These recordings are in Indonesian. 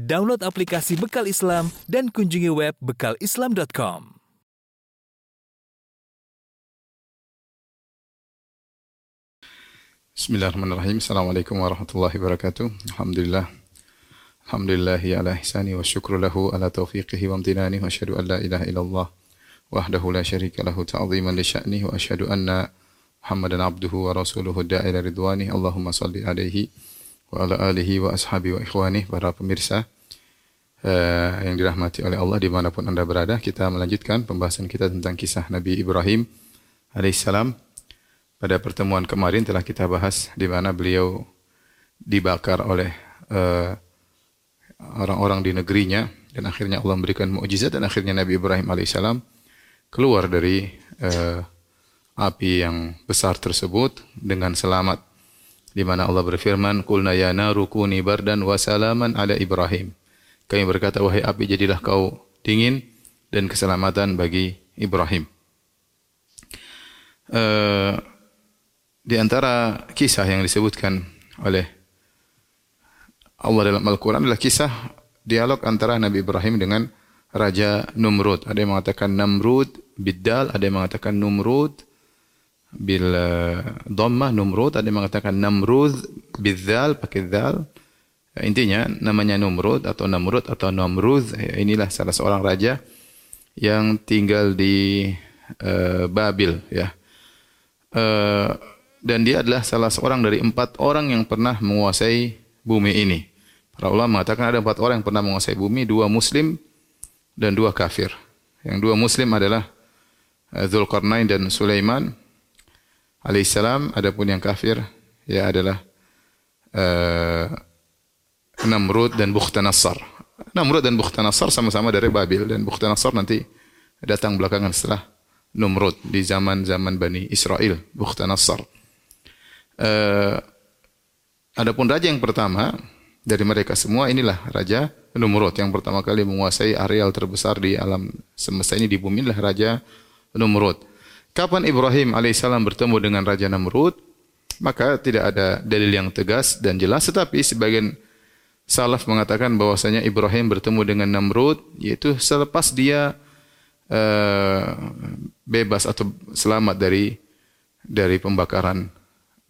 Download aplikasi Bekal Islam dan kunjungi web bekalislam.com. Bismillahirrahmanirrahim. Assalamualaikum warahmatullahi wabarakatuh. Alhamdulillah. Alhamdulillahi ala ihsani wa syukru lahu ala taufiqihi wa amtinani wa asyhadu an la ilaha illallah wahdahu la syarika lahu ta'ziman li sya'ni wa asyhadu anna Muhammadan abduhu wa rasuluhu da'ila ridwani. Allahumma salli alaihi wa ala alihi wa ashabi wa ikhwani para pemirsa uh, yang dirahmati oleh Allah di mana pun anda berada kita melanjutkan pembahasan kita tentang kisah Nabi Ibrahim alaihissalam pada pertemuan kemarin telah kita bahas di mana beliau dibakar oleh eh, orang-orang uh, di negerinya dan akhirnya Allah memberikan mukjizat dan akhirnya Nabi Ibrahim alaihissalam keluar dari uh, api yang besar tersebut dengan selamat di mana Allah berfirman qulna ya naru kuni bardan wa salaman ala Ibrahim kami berkata wahai api jadilah kau dingin dan keselamatan bagi Ibrahim uh, di antara kisah yang disebutkan oleh Allah dalam Al-Quran adalah kisah dialog antara Nabi Ibrahim dengan Raja Numrud. Ada yang mengatakan Namrud biddal, ada yang mengatakan Numrud bil eh, dhammah Numrud, ada yang mengatakan Namrud bidzal pakai dzal. Intinya namanya Numrud atau Namrud atau Namrud. Inilah salah seorang raja yang tinggal di uh, Babil ya. Uh, dan dia adalah salah seorang dari empat orang yang pernah menguasai bumi ini. Para ulama mengatakan ada empat orang yang pernah menguasai bumi, dua muslim dan dua kafir. Yang dua muslim adalah eh, Zulkarnain dan Sulaiman alaihissalam. Adapun yang kafir ya adalah uh, Namrud dan Bukhtanassar. Namrud dan Bukhtanassar sama-sama dari Babil dan Bukhtanassar nanti datang belakangan setelah Numrud di zaman-zaman Bani Israel, Bukhtanassar. Uh, adapun raja yang pertama dari mereka semua inilah raja Numrud yang pertama kali menguasai areal terbesar di alam semesta ini di bumi inilah raja Numrud. Kapan Ibrahim alaihissalam bertemu dengan raja Namrud? Maka tidak ada dalil yang tegas dan jelas tetapi sebagian salaf mengatakan bahwasanya Ibrahim bertemu dengan Namrud yaitu selepas dia uh, bebas atau selamat dari dari pembakaran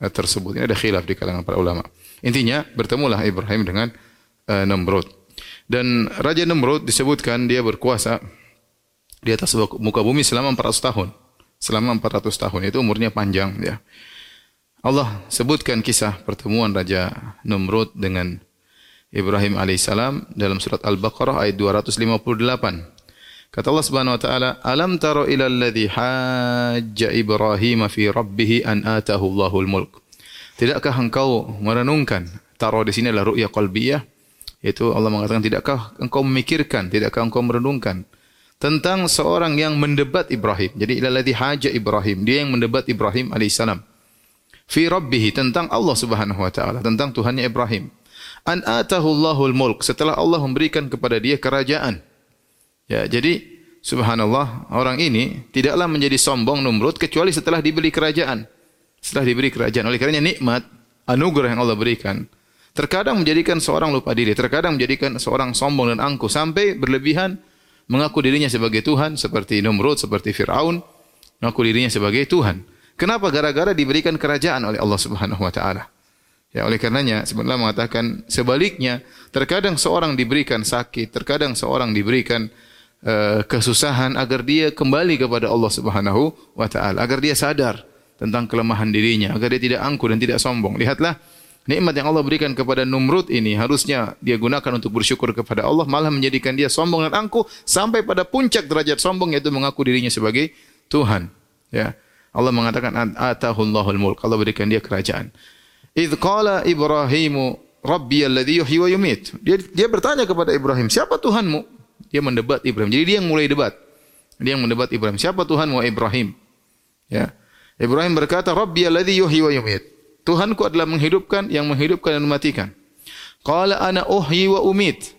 Eh, tersebut. Ini ada khilaf di kalangan para ulama. Intinya bertemulah Ibrahim dengan uh, Namrud. Dan Raja Namrud disebutkan dia berkuasa di atas muka bumi selama 400 tahun. Selama 400 tahun itu umurnya panjang ya. Allah sebutkan kisah pertemuan Raja Namrud dengan Ibrahim alaihissalam dalam surat Al-Baqarah ayat 258. Kata Allah Subhanahu wa taala, "Alam taro ila alladhi hajja Ibrahim fi rabbih an atahu Allahul mulk." Tidakkah engkau merenungkan? Taro di sini adalah ru'ya qalbiyah, yaitu Allah mengatakan, tidakkah engkau memikirkan, tidakkah engkau merenungkan tentang seorang yang mendebat Ibrahim. Jadi ila alladhi hajja Ibrahim, dia yang mendebat Ibrahim alaihissalam. Fi rabbih tentang Allah Subhanahu wa taala, tentang Tuhannya Ibrahim. An atahu Allahul mulk, setelah Allah memberikan kepada dia kerajaan. Ya, jadi subhanallah orang ini tidaklah menjadi sombong Numrud kecuali setelah diberi kerajaan. Setelah diberi kerajaan. Oleh kerana nikmat anugerah yang Allah berikan terkadang menjadikan seorang lupa diri, terkadang menjadikan seorang sombong dan angkuh sampai berlebihan mengaku dirinya sebagai Tuhan seperti Numrud, seperti Firaun, mengaku dirinya sebagai Tuhan. Kenapa? Gara-gara diberikan kerajaan oleh Allah Subhanahu wa taala. Ya, oleh karenanya sebenarnya mengatakan sebaliknya, terkadang seorang diberikan sakit, terkadang seorang diberikan uh, kesusahan agar dia kembali kepada Allah Subhanahu wa taala, agar dia sadar tentang kelemahan dirinya, agar dia tidak angkuh dan tidak sombong. Lihatlah nikmat yang Allah berikan kepada Numrud ini harusnya dia gunakan untuk bersyukur kepada Allah, malah menjadikan dia sombong dan angkuh sampai pada puncak derajat sombong yaitu mengaku dirinya sebagai Tuhan. Ya. Allah mengatakan atahullahu mulk. Allah berikan dia kerajaan. Idz qala Ibrahimu Rabbi alladhi yuhyi wa yumit. Dia dia bertanya kepada Ibrahim, "Siapa Tuhanmu?" Dia mendebat Ibrahim. Jadi dia yang mulai debat. Dia yang mendebat Ibrahim. Siapa Tuhan wa Ibrahim? Ya. Ibrahim berkata, Rabbi alladhi yuhyi wa yumit. Tuhanku adalah menghidupkan, yang menghidupkan dan mematikan. Qala ana uhyi wa umit.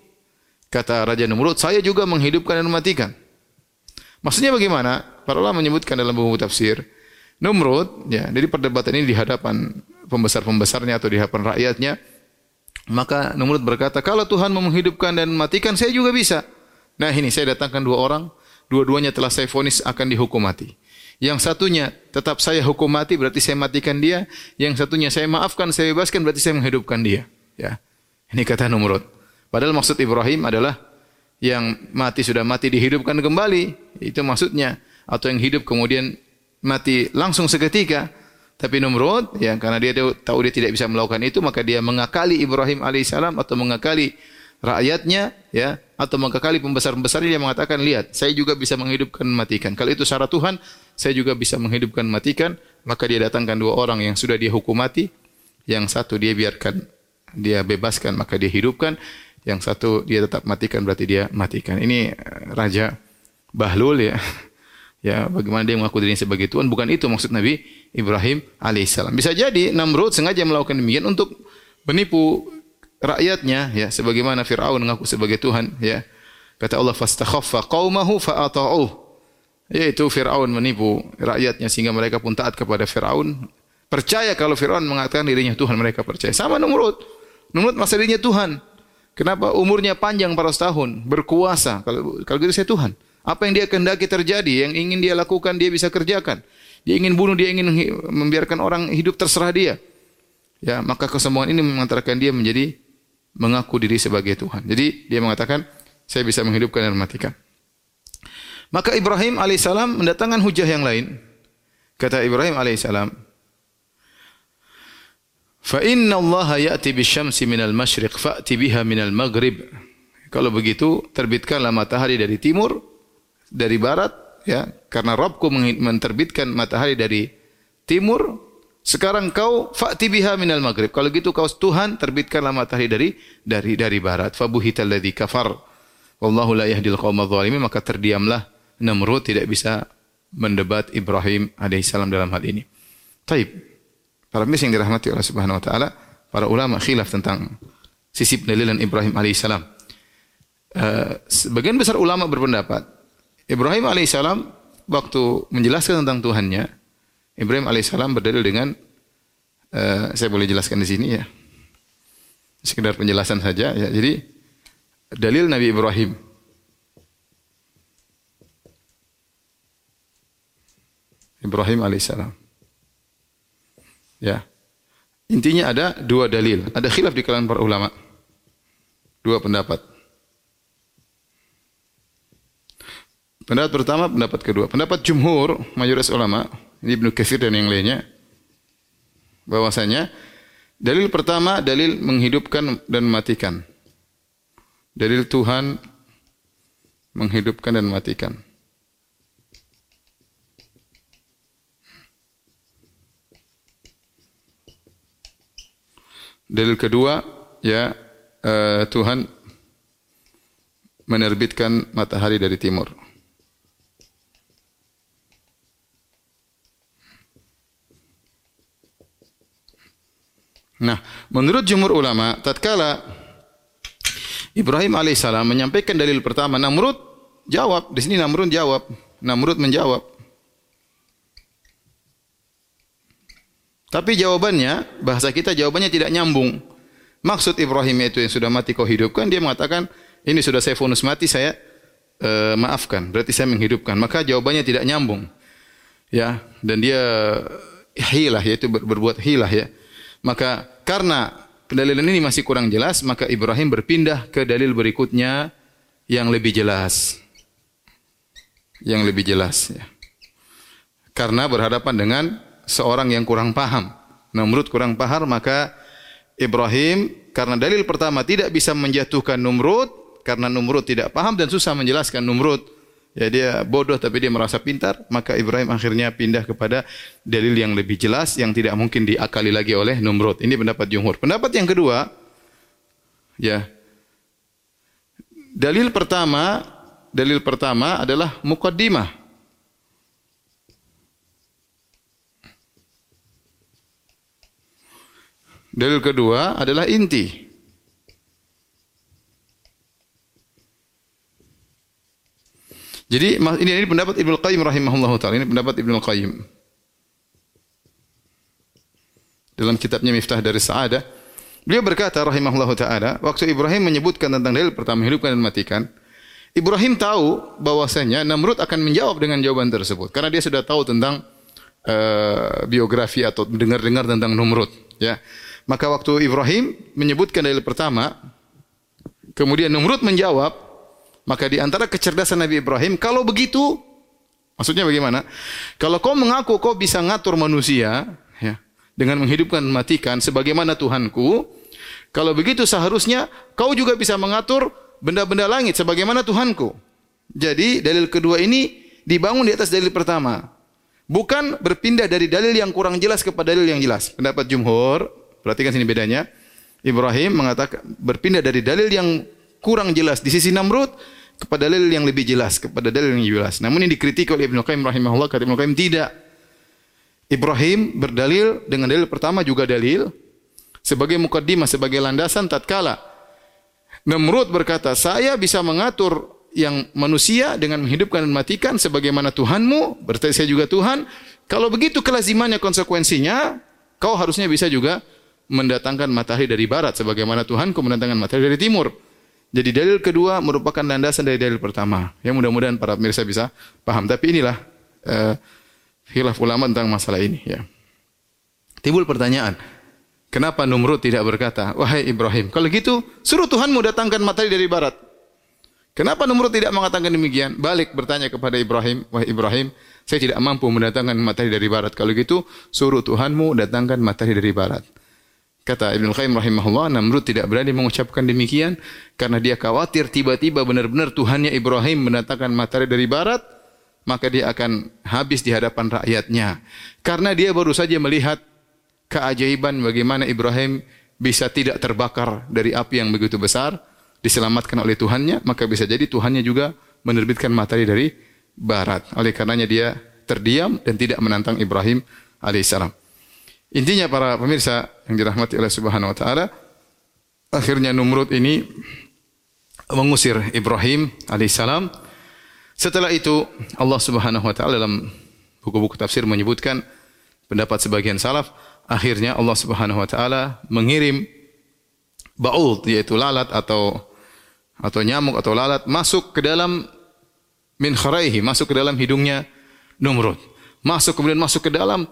Kata Raja Numrud, saya juga menghidupkan dan mematikan. Maksudnya bagaimana? Para ulama menyebutkan dalam buku tafsir. Numrud, ya, jadi perdebatan ini di hadapan pembesar-pembesarnya atau di hadapan rakyatnya, Maka Numrud berkata, kalau Tuhan menghidupkan dan mematikan, saya juga bisa. Nah ini saya datangkan dua orang, dua-duanya telah saya vonis akan dihukum mati. Yang satunya tetap saya hukum mati berarti saya matikan dia. Yang satunya saya maafkan, saya bebaskan berarti saya menghidupkan dia. Ya. Ini kata Numrud. Padahal maksud Ibrahim adalah yang mati sudah mati dihidupkan kembali. Itu maksudnya. Atau yang hidup kemudian mati langsung seketika. Tapi Numrud, ya karena dia tahu dia tidak bisa melakukan itu, maka dia mengakali Ibrahim alaihissalam atau mengakali rakyatnya, ya atau mengakali pembesar-pembesarnya dia mengatakan, lihat, saya juga bisa menghidupkan matikan. Kalau itu syarat Tuhan, saya juga bisa menghidupkan matikan. Maka dia datangkan dua orang yang sudah dia hukum mati, yang satu dia biarkan, dia bebaskan, maka dia hidupkan. Yang satu dia tetap matikan, berarti dia matikan. Ini eh, Raja Bahlul ya. Ya, bagaimana dia mengaku dirinya sebagai Tuhan? Bukan itu maksud Nabi Ibrahim alaihissalam. Bisa jadi Namrud sengaja melakukan demikian untuk menipu rakyatnya, ya, sebagaimana Fir'aun mengaku sebagai Tuhan, ya. Kata Allah, "Fastakhaffa qaumahu fa'ata'uh." Yaitu Fir'aun menipu rakyatnya sehingga mereka pun taat kepada Fir'aun. Percaya kalau Fir'aun mengatakan dirinya Tuhan, mereka percaya. Sama Namrud. Namrud masa dirinya Tuhan. Kenapa umurnya panjang para tahun, berkuasa. Kalau kalau gitu saya Tuhan. Apa yang dia kehendaki terjadi, yang ingin dia lakukan dia bisa kerjakan. Dia ingin bunuh, dia ingin membiarkan orang hidup terserah dia. Ya, maka kesombongan ini mengantarkan dia menjadi mengaku diri sebagai Tuhan. Jadi dia mengatakan, saya bisa menghidupkan dan mematikan. Maka Ibrahim alaihissalam mendatangkan hujah yang lain. Kata Ibrahim alaihissalam, "Fa inna Allah ya'ti bisyamsi minal masyriq fa'ti biha minal maghrib." Kalau begitu, terbitkanlah matahari dari timur, dari barat ya. Karena Rabbku menerbitkan matahari dari timur. Sekarang kau fa'ti biha minal maghrib. Kalau gitu kau Tuhan terbitkanlah matahari dari dari dari barat. Fabuhital kafar. Wallahu la yahdil qaumadh maka terdiamlah Namrud tidak bisa mendebat Ibrahim alaihissalam dalam hal ini. Taib. Para pemirsa yang dirahmati Allah Subhanahu wa taala, para ulama khilaf tentang sisi pendalilan Ibrahim alaihissalam. Uh, sebagian besar ulama berpendapat Ibrahim alaihissalam waktu menjelaskan tentang Tuhannya, Ibrahim alaihissalam berdalil dengan uh, saya boleh jelaskan di sini ya. Sekedar penjelasan saja ya. Jadi dalil Nabi Ibrahim Ibrahim alaihissalam. Ya. Intinya ada dua dalil. Ada khilaf di kalangan para ulama. Dua pendapat. Pendapat pertama, pendapat kedua. Pendapat jumhur, mayoritas ulama, ini Ibnu Katsir dan yang lainnya, bahwasanya dalil pertama dalil menghidupkan dan mematikan. Dalil Tuhan menghidupkan dan mematikan. Dalil kedua, ya uh, Tuhan menerbitkan matahari dari timur. Nah, menurut jumhur ulama, tatkala Ibrahim alaihissalam menyampaikan dalil pertama, Namrud jawab. Di sini Namrud jawab. Namrud menjawab. Tapi jawabannya, bahasa kita jawabannya tidak nyambung. Maksud Ibrahim itu yang sudah mati kau hidupkan, dia mengatakan, ini sudah saya fonus mati, saya uh, maafkan. Berarti saya menghidupkan. Maka jawabannya tidak nyambung. Ya, dan dia hilah, yaitu berbuat hilah ya. Maka karena pendalilan ini masih kurang jelas, maka Ibrahim berpindah ke dalil berikutnya yang lebih jelas. Yang lebih jelas ya. Karena berhadapan dengan seorang yang kurang paham. Menurut kurang paham maka Ibrahim karena dalil pertama tidak bisa menjatuhkan Numrud karena Numrud tidak paham dan susah menjelaskan Numrud Ya dia bodoh tapi dia merasa pintar, maka Ibrahim akhirnya pindah kepada dalil yang lebih jelas yang tidak mungkin diakali lagi oleh Numrud. Ini pendapat jumhur. Pendapat yang kedua, ya. Dalil pertama, dalil pertama adalah mukaddimah. Dalil kedua adalah inti. Jadi ini, ini pendapat Ibnu Qayyim rahimahullahu taala. Ini pendapat Ibnu Qayyim. Dalam kitabnya Miftah dari Sa'adah, Beliau berkata rahimahullahu taala, waktu Ibrahim menyebutkan tentang dalil pertama hidupkan dan matikan, Ibrahim tahu bahwasanya Namrud akan menjawab dengan jawaban tersebut karena dia sudah tahu tentang uh, biografi atau dengar-dengar tentang Namrud, ya. Maka waktu Ibrahim menyebutkan dalil pertama, kemudian Namrud menjawab, maka di antara kecerdasan Nabi Ibrahim, kalau begitu, maksudnya bagaimana? Kalau kau mengaku kau bisa ngatur manusia, ya, dengan menghidupkan matikan, sebagaimana Tuhanku, kalau begitu seharusnya kau juga bisa mengatur benda-benda langit, sebagaimana Tuhanku. Jadi dalil kedua ini dibangun di atas dalil pertama. Bukan berpindah dari dalil yang kurang jelas kepada dalil yang jelas. Pendapat jumhur, Perhatikan sini bedanya. Ibrahim mengatakan berpindah dari dalil yang kurang jelas di sisi Namrud kepada dalil yang lebih jelas, kepada dalil yang jelas. Namun ini dikritik oleh Ibnu Qayyim rahimahullah, kata Ibnu Qayyim tidak. Ibrahim berdalil dengan dalil pertama juga dalil sebagai mukaddimah, sebagai landasan tatkala Namrud berkata, "Saya bisa mengatur yang manusia dengan menghidupkan dan matikan sebagaimana Tuhanmu, berarti saya juga Tuhan. Kalau begitu kelazimannya konsekuensinya, kau harusnya bisa juga mendatangkan matahari dari barat sebagaimana Tuhanku mendatangkan matahari dari timur. Jadi dalil kedua merupakan landasan dari dalil pertama. Yang mudah-mudahan para pemirsa bisa paham. Tapi inilah uh, khilaf ulama tentang masalah ini ya. Timbul pertanyaan, kenapa Numrud tidak berkata, "Wahai Ibrahim, kalau gitu suruh Tuhanmu datangkan matahari dari barat." Kenapa Numrud tidak mengatakan demikian? Balik bertanya kepada Ibrahim, "Wahai Ibrahim, saya tidak mampu mendatangkan matahari dari barat. Kalau gitu, suruh Tuhanmu datangkan matahari dari barat." Kata Ibnu Qayyim rahimahullah, Namrud tidak berani mengucapkan demikian karena dia khawatir tiba-tiba benar-benar Tuhannya Ibrahim mendatangkan matahari dari barat, maka dia akan habis di hadapan rakyatnya. Karena dia baru saja melihat keajaiban bagaimana Ibrahim bisa tidak terbakar dari api yang begitu besar, diselamatkan oleh Tuhannya, maka bisa jadi Tuhannya juga menerbitkan matahari dari barat. Oleh karenanya dia terdiam dan tidak menantang Ibrahim alaihissalam. Intinya para pemirsa yang dirahmati oleh Subhanahu wa taala, akhirnya Numrud ini mengusir Ibrahim alaihissalam. Setelah itu Allah Subhanahu wa taala dalam buku-buku tafsir menyebutkan pendapat sebagian salaf, akhirnya Allah Subhanahu wa taala mengirim baul yaitu lalat atau atau nyamuk atau lalat masuk ke dalam min kharaihi, masuk ke dalam hidungnya Numrud. Masuk kemudian masuk ke dalam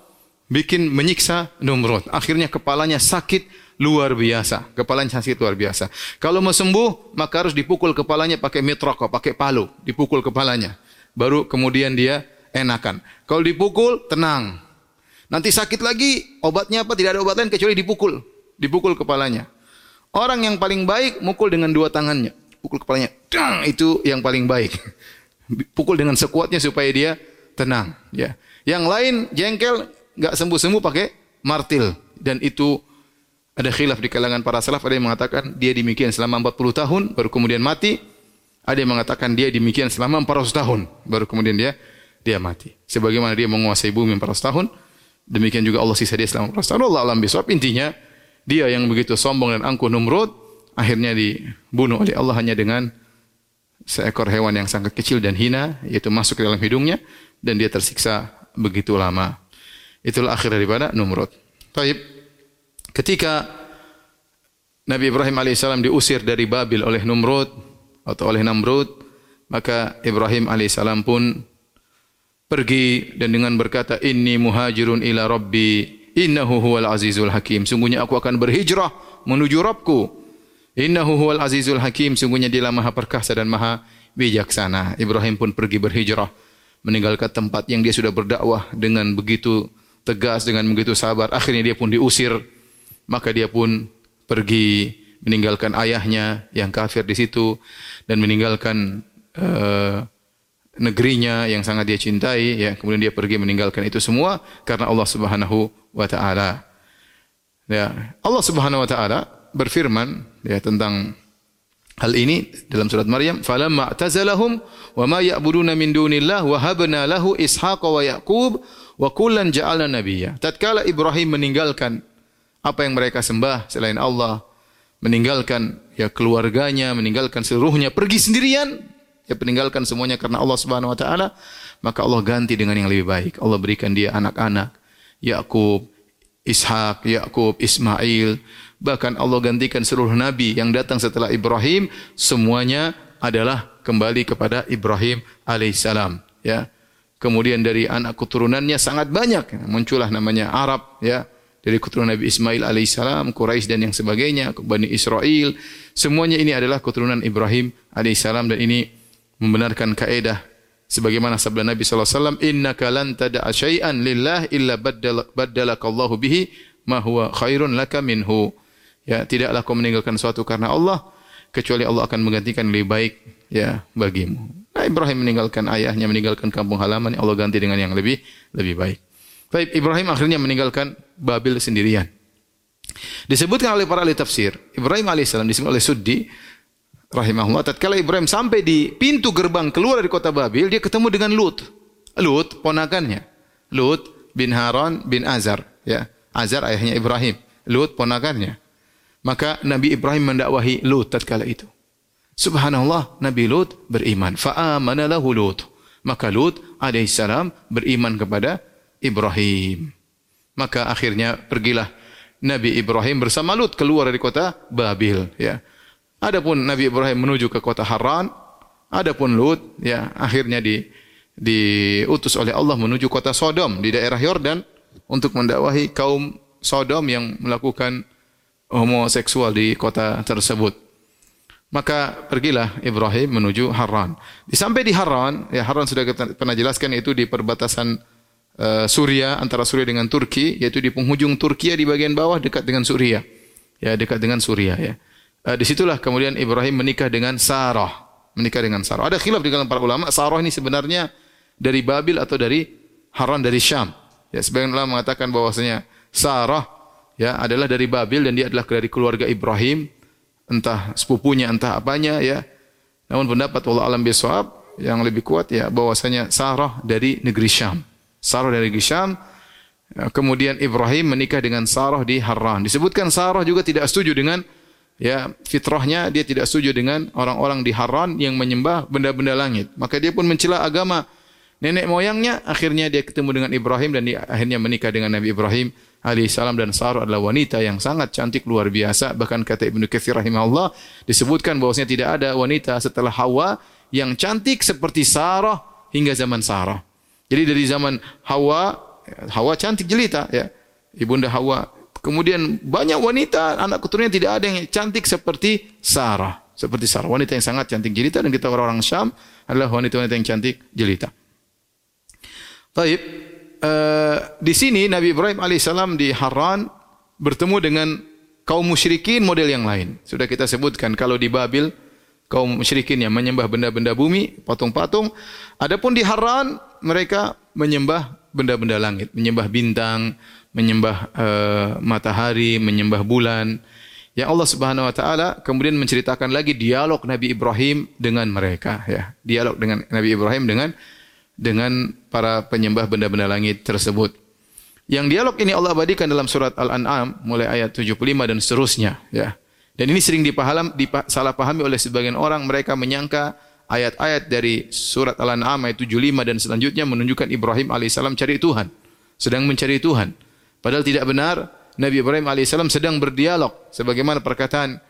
bikin menyiksa Numrud. Akhirnya kepalanya sakit luar biasa. Kepalanya sakit luar biasa. Kalau mau sembuh, maka harus dipukul kepalanya pakai mitroko, pakai palu, dipukul kepalanya. Baru kemudian dia enakan. Kalau dipukul, tenang. Nanti sakit lagi, obatnya apa? Tidak ada obat lain kecuali dipukul. Dipukul kepalanya. Orang yang paling baik mukul dengan dua tangannya. Pukul kepalanya. Dang, itu yang paling baik. Pukul dengan sekuatnya supaya dia tenang. Ya. Yang lain jengkel nggak sembuh-sembuh pakai martil. Dan itu ada khilaf di kalangan para salaf. Ada yang mengatakan dia demikian selama 40 tahun baru kemudian mati. Ada yang mengatakan dia demikian selama 400 tahun baru kemudian dia dia mati. Sebagaimana dia menguasai bumi 400 tahun demikian juga Allah sisa dia selama 400 tahun. Allah alam bisawab. Intinya dia yang begitu sombong dan angkuh Numrud akhirnya dibunuh oleh Allah hanya dengan seekor hewan yang sangat kecil dan hina yaitu masuk ke dalam hidungnya dan dia tersiksa begitu lama Itulah akhir daripada Numrud. Taib. Ketika Nabi Ibrahim alaihissalam diusir dari Babil oleh Numrud atau oleh Namrud, maka Ibrahim alaihissalam pun pergi dan dengan berkata, Inni muhajirun ila Rabbi, innahu huwal azizul hakim. Sungguhnya aku akan berhijrah menuju Rabbku. Innahu huwal azizul hakim. Sungguhnya dia maha perkasa dan maha bijaksana. Ibrahim pun pergi berhijrah meninggalkan tempat yang dia sudah berdakwah dengan begitu tegas dengan begitu sabar. Akhirnya dia pun diusir. Maka dia pun pergi meninggalkan ayahnya yang kafir di situ dan meninggalkan uh, negerinya yang sangat dia cintai ya kemudian dia pergi meninggalkan itu semua karena Allah Subhanahu wa taala. Ya, Allah Subhanahu wa taala berfirman ya tentang hal ini dalam surat Maryam, "Falamma i'tazalahum wa ma ya'buduna min dunillah wa habna lahu Ishaqa wa Yaqub Wa kullan ja'alna nabiyya. Tatkala Ibrahim meninggalkan apa yang mereka sembah selain Allah, meninggalkan ya keluarganya, meninggalkan seluruhnya, pergi sendirian, ya meninggalkan semuanya karena Allah Subhanahu wa taala, maka Allah ganti dengan yang lebih baik. Allah berikan dia anak-anak, Yakub, Ishak, Yakub, Ismail, Bahkan Allah gantikan seluruh nabi yang datang setelah Ibrahim semuanya adalah kembali kepada Ibrahim alaihissalam. Ya. Kemudian dari anak keturunannya sangat banyak. Muncullah namanya Arab. Ya. Dari keturunan Nabi Ismail alaihissalam, Quraisy dan yang sebagainya, Bani Israel. Semuanya ini adalah keturunan Ibrahim alaihissalam dan ini membenarkan kaedah sebagaimana sabda Nabi sallallahu alaihi wasallam innaka lan lillah illa baddalaka Allahu bihi ma huwa khairun laka minhu ya tidaklah kau meninggalkan sesuatu karena Allah kecuali Allah akan menggantikan lebih baik ya bagimu. Nah, Ibrahim meninggalkan ayahnya, meninggalkan kampung halaman, Allah ganti dengan yang lebih lebih baik. Baik, Ibrahim akhirnya meninggalkan Babil sendirian. Disebutkan oleh para ahli tafsir, Ibrahim alaihissalam disebut oleh Suddi rahimahullah, tatkala Ibrahim sampai di pintu gerbang keluar dari kota Babil, dia ketemu dengan Lut. Lut ponakannya. Lut bin Haran bin Azar, ya. Azar ayahnya Ibrahim. Lut ponakannya. Maka Nabi Ibrahim mendakwahi Lut tatkala itu. Subhanallah, Nabi Lut beriman. Fa'amana lahu Lut. Maka Lut alaihissalam beriman kepada Ibrahim. Maka akhirnya pergilah Nabi Ibrahim bersama Lut keluar dari kota Babil. Ya. Adapun Nabi Ibrahim menuju ke kota Haran, adapun Lut ya akhirnya di diutus oleh Allah menuju kota Sodom di daerah Yordan untuk mendakwahi kaum Sodom yang melakukan homoseksual di kota tersebut. Maka pergilah Ibrahim menuju Haran. Sampai di Haran, ya Haran sudah kita pernah jelaskan itu di perbatasan uh, Suria antara Suria dengan Turki, yaitu di penghujung Turki di bagian bawah dekat dengan Suria. Ya, dekat dengan Suria ya. Uh, di situlah kemudian Ibrahim menikah dengan Sarah, menikah dengan Sarah. Ada khilaf di kalangan para ulama, Sarah ini sebenarnya dari Babil atau dari Haran dari Syam. Ya, sebagian ulama mengatakan bahwasanya Sarah ya adalah dari Babil dan dia adalah dari keluarga Ibrahim. Entah sepupunya entah apanya ya. Namun pendapat Allah alam bisawab yang lebih kuat ya bahwasanya Sarah dari negeri Syam. Sarah dari negeri Syam. Ya, kemudian Ibrahim menikah dengan Sarah di Harran. Disebutkan Sarah juga tidak setuju dengan ya fitrahnya. Dia tidak setuju dengan orang-orang di Harran yang menyembah benda-benda langit. Maka dia pun mencela agama. Nenek moyangnya akhirnya dia ketemu dengan Ibrahim dan dia akhirnya menikah dengan Nabi Ibrahim alaihissalam dan Sarah adalah wanita yang sangat cantik luar biasa bahkan kata Ibnu Katsir rahimahullah disebutkan bahwasanya tidak ada wanita setelah Hawa yang cantik seperti Sarah hingga zaman Sarah. Jadi dari zaman Hawa Hawa cantik jelita ya. Ibunda Hawa. Kemudian banyak wanita anak keturunannya tidak ada yang cantik seperti Sarah. Seperti Sarah, wanita yang sangat cantik jelita dan kita orang-orang Syam adalah wanita-wanita yang cantik jelita. Baik, uh, di sini Nabi Ibrahim alaihissalam di Haran bertemu dengan kaum musyrikin model yang lain. Sudah kita sebutkan kalau di Babil kaum musyrikin yang menyembah benda-benda bumi, patung-patung. Adapun di Haran mereka menyembah benda-benda langit, menyembah bintang, menyembah uh, matahari, menyembah bulan. Ya Allah Subhanahu wa taala kemudian menceritakan lagi dialog Nabi Ibrahim dengan mereka ya. Dialog dengan Nabi Ibrahim dengan dengan para penyembah benda-benda langit tersebut. Yang dialog ini Allah abadikan dalam surat Al-An'am mulai ayat 75 dan seterusnya ya. Dan ini sering dipaham salah pahami oleh sebagian orang mereka menyangka ayat-ayat dari surat Al-An'am ayat 75 dan selanjutnya menunjukkan Ibrahim alaihissalam cari Tuhan, sedang mencari Tuhan. Padahal tidak benar, Nabi Ibrahim alaihissalam sedang berdialog sebagaimana perkataan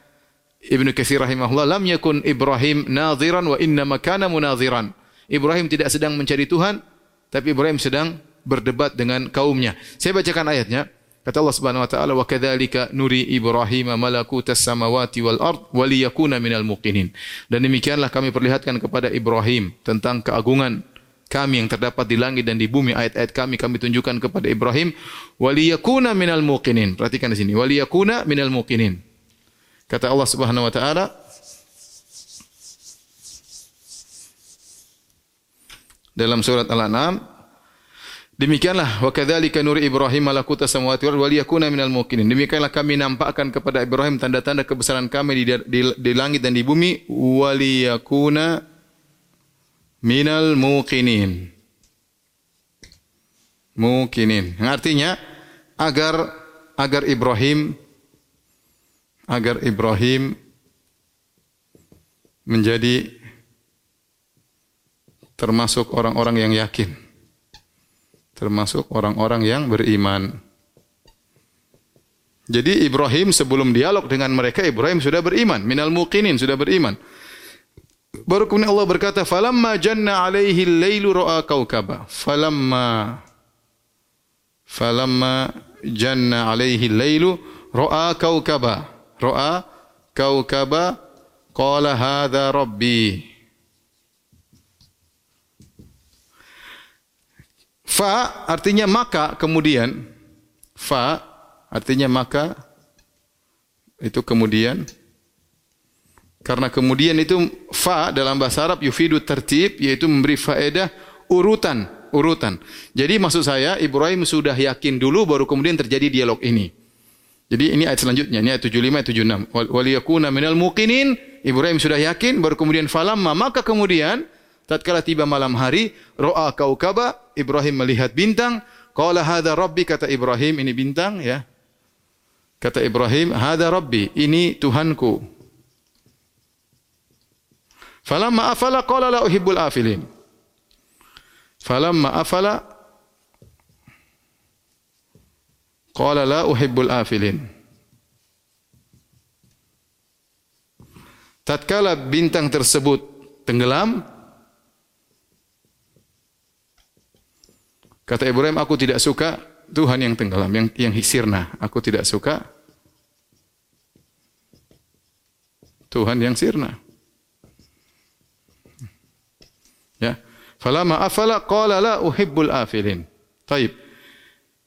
Ibnu Katsir rahimahullah, "Lam yakun Ibrahim nadhiran wa inna makana munadhiran." Ibrahim tidak sedang mencari Tuhan, tapi Ibrahim sedang berdebat dengan kaumnya. Saya bacakan ayatnya. Kata Allah Subhanahu wa taala, "Wa kadzalika nuri Ibrahim malakutas samawati wal ard wa liyakuna minal muqinin." Dan demikianlah kami perlihatkan kepada Ibrahim tentang keagungan kami yang terdapat di langit dan di bumi ayat-ayat kami kami tunjukkan kepada Ibrahim waliyakuna minal muqinin perhatikan di sini waliyakuna minal muqinin kata Allah Subhanahu wa taala dalam surat Al-An'am Demikianlah wa kadzalika nuri Ibrahim malakuta samawati wal liyakuna minal muqinin. Demikianlah kami nampakkan kepada Ibrahim tanda-tanda kebesaran kami di, di, di langit dan di bumi waliyakuna minal muqinin. Muqinin. Yang artinya agar agar Ibrahim agar Ibrahim menjadi termasuk orang-orang yang yakin. Termasuk orang-orang yang beriman. Jadi Ibrahim sebelum dialog dengan mereka Ibrahim sudah beriman, minal muqinin sudah beriman. Baru kemudian Allah berkata, "Falamma janna 'alaihi al-lailu ra'a kaukaba." Falamma falamma janna 'alaihi al-lailu ra'a kaukaba. Ra'a kaukaba qala hadha rabbi. Fa artinya maka kemudian fa artinya maka itu kemudian karena kemudian itu fa dalam bahasa Arab yufidu tertib yaitu memberi faedah urutan urutan. Jadi maksud saya Ibrahim sudah yakin dulu baru kemudian terjadi dialog ini. Jadi ini ayat selanjutnya ini ayat 75 76 waliyakuna minal muqinin Ibrahim sudah yakin baru kemudian falamma maka kemudian tatkala tiba malam hari ro'a kaukaba Ibrahim melihat bintang. Qala hadza rabbi kata Ibrahim ini bintang ya. Kata Ibrahim hadza rabbi ini Tuhanku. Falamma afala qala la uhibbul afilin. Falamma afala qala la uhibbul afilin. Tatkala bintang tersebut tenggelam Kata Ibrahim, aku tidak suka Tuhan yang tenggelam, yang yang sirna. Aku tidak suka Tuhan yang sirna. Ya. Falama afala qala la uhibbul afilin. Taib.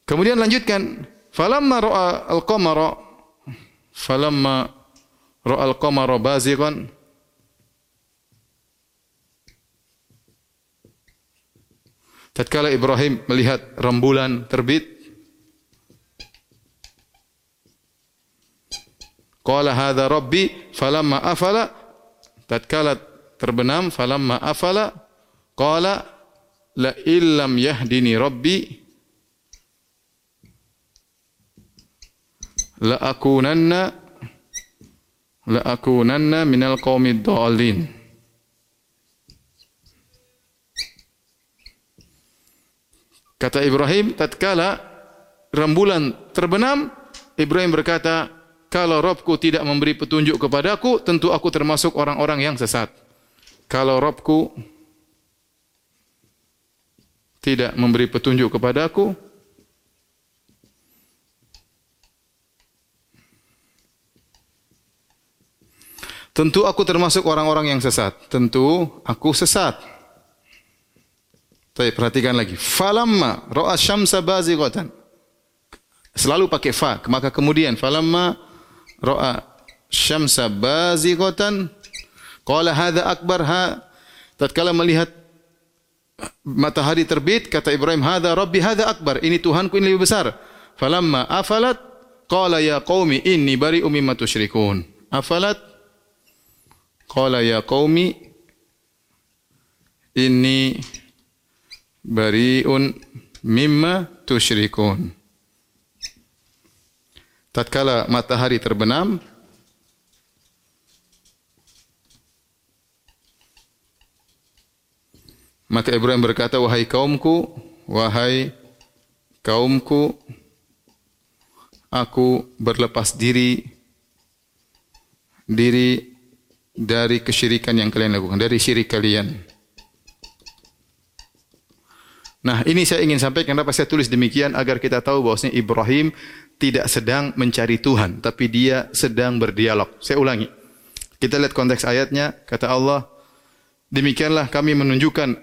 Kemudian lanjutkan, falamma ra'a al-qamara falamma ra'a al-qamara bazighan Tatkala Ibrahim melihat rembulan terbit, Qala hadza rabbi falamma afala? Tatkala terbenam falamma afala? Qala la illam yahdini rabbi la akunanna la akunanna minal qaumid dhalin Kata Ibrahim, tatkala rembulan terbenam, Ibrahim berkata, kalau Robku tidak memberi petunjuk kepadaku, tentu aku termasuk orang-orang yang sesat. Kalau Robku tidak memberi petunjuk kepadaku, tentu aku termasuk orang-orang yang sesat. Tentu aku sesat. Tapi perhatikan lagi. Falamma ra'a syamsa bazighatan. Selalu pakai fa. Maka kemudian falamma ra'a syamsa bazighatan qala hadza akbar ha tatkala melihat matahari terbit kata Ibrahim hadza rabbi hadza akbar ini Tuhanku ini lebih besar falamma afalat qala ya qaumi inni bari'um mimma tusyrikun afalat qala ya qaumi inni bariun mimma tusyrikun. Tatkala matahari terbenam, maka Ibrahim berkata, "Wahai kaumku, wahai kaumku, aku berlepas diri diri dari kesyirikan yang kalian lakukan, dari syirik kalian." Nah, ini saya ingin sampaikan kenapa saya tulis demikian agar kita tahu bahwasanya Ibrahim tidak sedang mencari Tuhan, tapi dia sedang berdialog. Saya ulangi. Kita lihat konteks ayatnya, kata Allah, demikianlah kami menunjukkan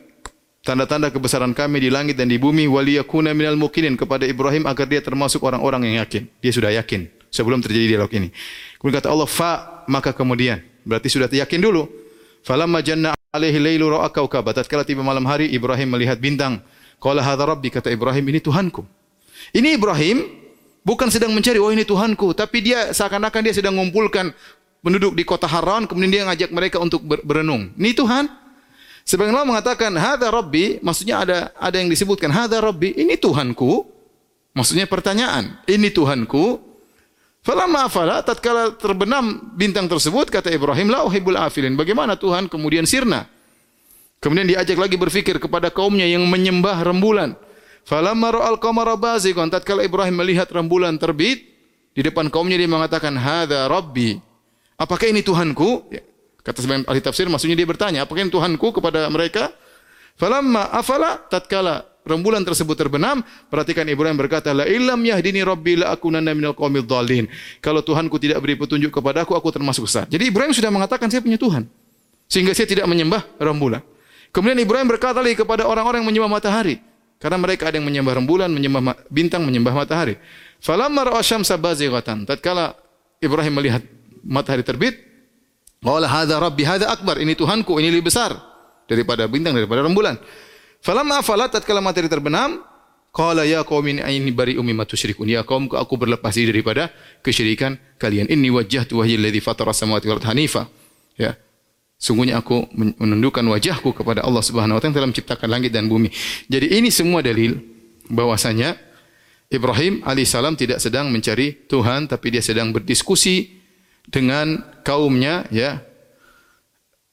tanda-tanda kebesaran kami di langit dan di bumi waliyakuna minal mukinin kepada Ibrahim agar dia termasuk orang-orang yang yakin. Dia sudah yakin sebelum terjadi dialog ini. Kemudian kata Allah, fa maka kemudian berarti sudah yakin dulu. Falamma janna alaihi lailu ra'a kaukaba. Tatkala tiba malam hari Ibrahim melihat bintang. Qala hadza rabbi kata Ibrahim ini Tuhanku. Ini Ibrahim bukan sedang mencari oh ini Tuhanku, tapi dia seakan-akan dia sedang mengumpulkan penduduk di kota Haran kemudian dia ngajak mereka untuk berenung. Ini Tuhan. Sebagian Allah mengatakan hadza rabbi, maksudnya ada ada yang disebutkan hadza rabbi, ini Tuhanku. Maksudnya pertanyaan, ini Tuhanku. Falamma afala tatkala terbenam bintang tersebut kata Ibrahim la uhibbul afilin. Bagaimana Tuhan kemudian sirna? Kemudian diajak lagi berfikir kepada kaumnya yang menyembah rembulan. Falamma ra'al qamara bazighan tatkala Ibrahim melihat rembulan terbit, Di depan kaumnya dia mengatakan, "Hadza Rabbi." Apakah ini Tuhanku? Ya. Kata sebagian ahli tafsir maksudnya dia bertanya, apakah ini Tuhanku kepada mereka? Falamma afala tatkala rembulan tersebut terbenam, perhatikan Ibrahim berkata, "La illam yahdini rabbi la akunanna minal qaumid dhalin." Kalau Tuhanku tidak beri petunjuk kepadaku, aku termasuk sesat. Jadi Ibrahim sudah mengatakan saya punya Tuhan. Sehingga saya tidak menyembah rembulan. Kemudian Ibrahim berkata lagi kepada orang-orang yang menyembah matahari. Karena mereka ada yang menyembah rembulan, menyembah bintang, menyembah matahari. Falamma ra'a syamsa bazighatan. Tatkala Ibrahim melihat matahari terbit, qala hadza rabbi hadza akbar. Ini Tuhanku, ini lebih besar daripada bintang, daripada rembulan. Falamma afalat tatkala matahari terbenam, qala ya qaumin aini bari'um mimma tusyrikun. Ya kaumku aku berlepas diri daripada kesyirikan kalian. Inni wajjahtu wajhi alladhi fatara samawati wal hanifa. Ya. Sungguhnya aku menundukkan wajahku kepada Allah Subhanahu wa taala dalam menciptakan langit dan bumi. Jadi ini semua dalil bahwasanya Ibrahim alaihissalam tidak sedang mencari Tuhan tapi dia sedang berdiskusi dengan kaumnya ya.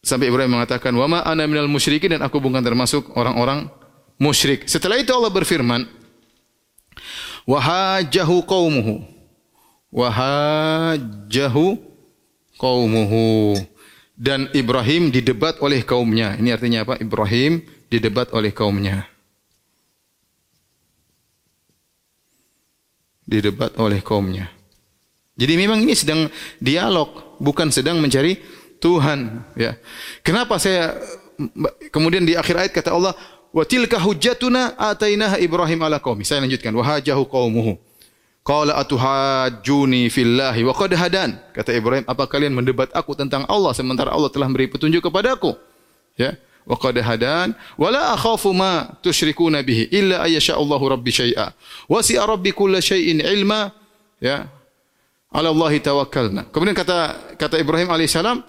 Sampai Ibrahim mengatakan, "Wa ma ana minal musyrikin" dan aku bukan termasuk orang-orang musyrik. Setelah itu Allah berfirman, "Wa hajahu qaumuhu." Wa hajahu qaumuhu dan Ibrahim didebat oleh kaumnya. Ini artinya apa? Ibrahim didebat oleh kaumnya. Didebat oleh kaumnya. Jadi memang ini sedang dialog, bukan sedang mencari Tuhan, ya. Kenapa saya kemudian di akhir ayat kata Allah, "Wa tilka hujjatuna atainaha Ibrahim ala qaumi." Saya lanjutkan, "Wa hajahu qaumuhu." Qala atuhajjuni fillahi wa qad hadan. Kata Ibrahim, apa kalian mendebat aku tentang Allah sementara Allah telah beri petunjuk kepadaku? Ya. Wa qad hadan wa la akhafu ma tusyrikuna bihi illa ayyasha Allahu rabbi syai'a. Wasi'a rabbi kulla syai'in ilma. Ya. Ala Allah tawakkalna. Kemudian kata kata Ibrahim alaihissalam,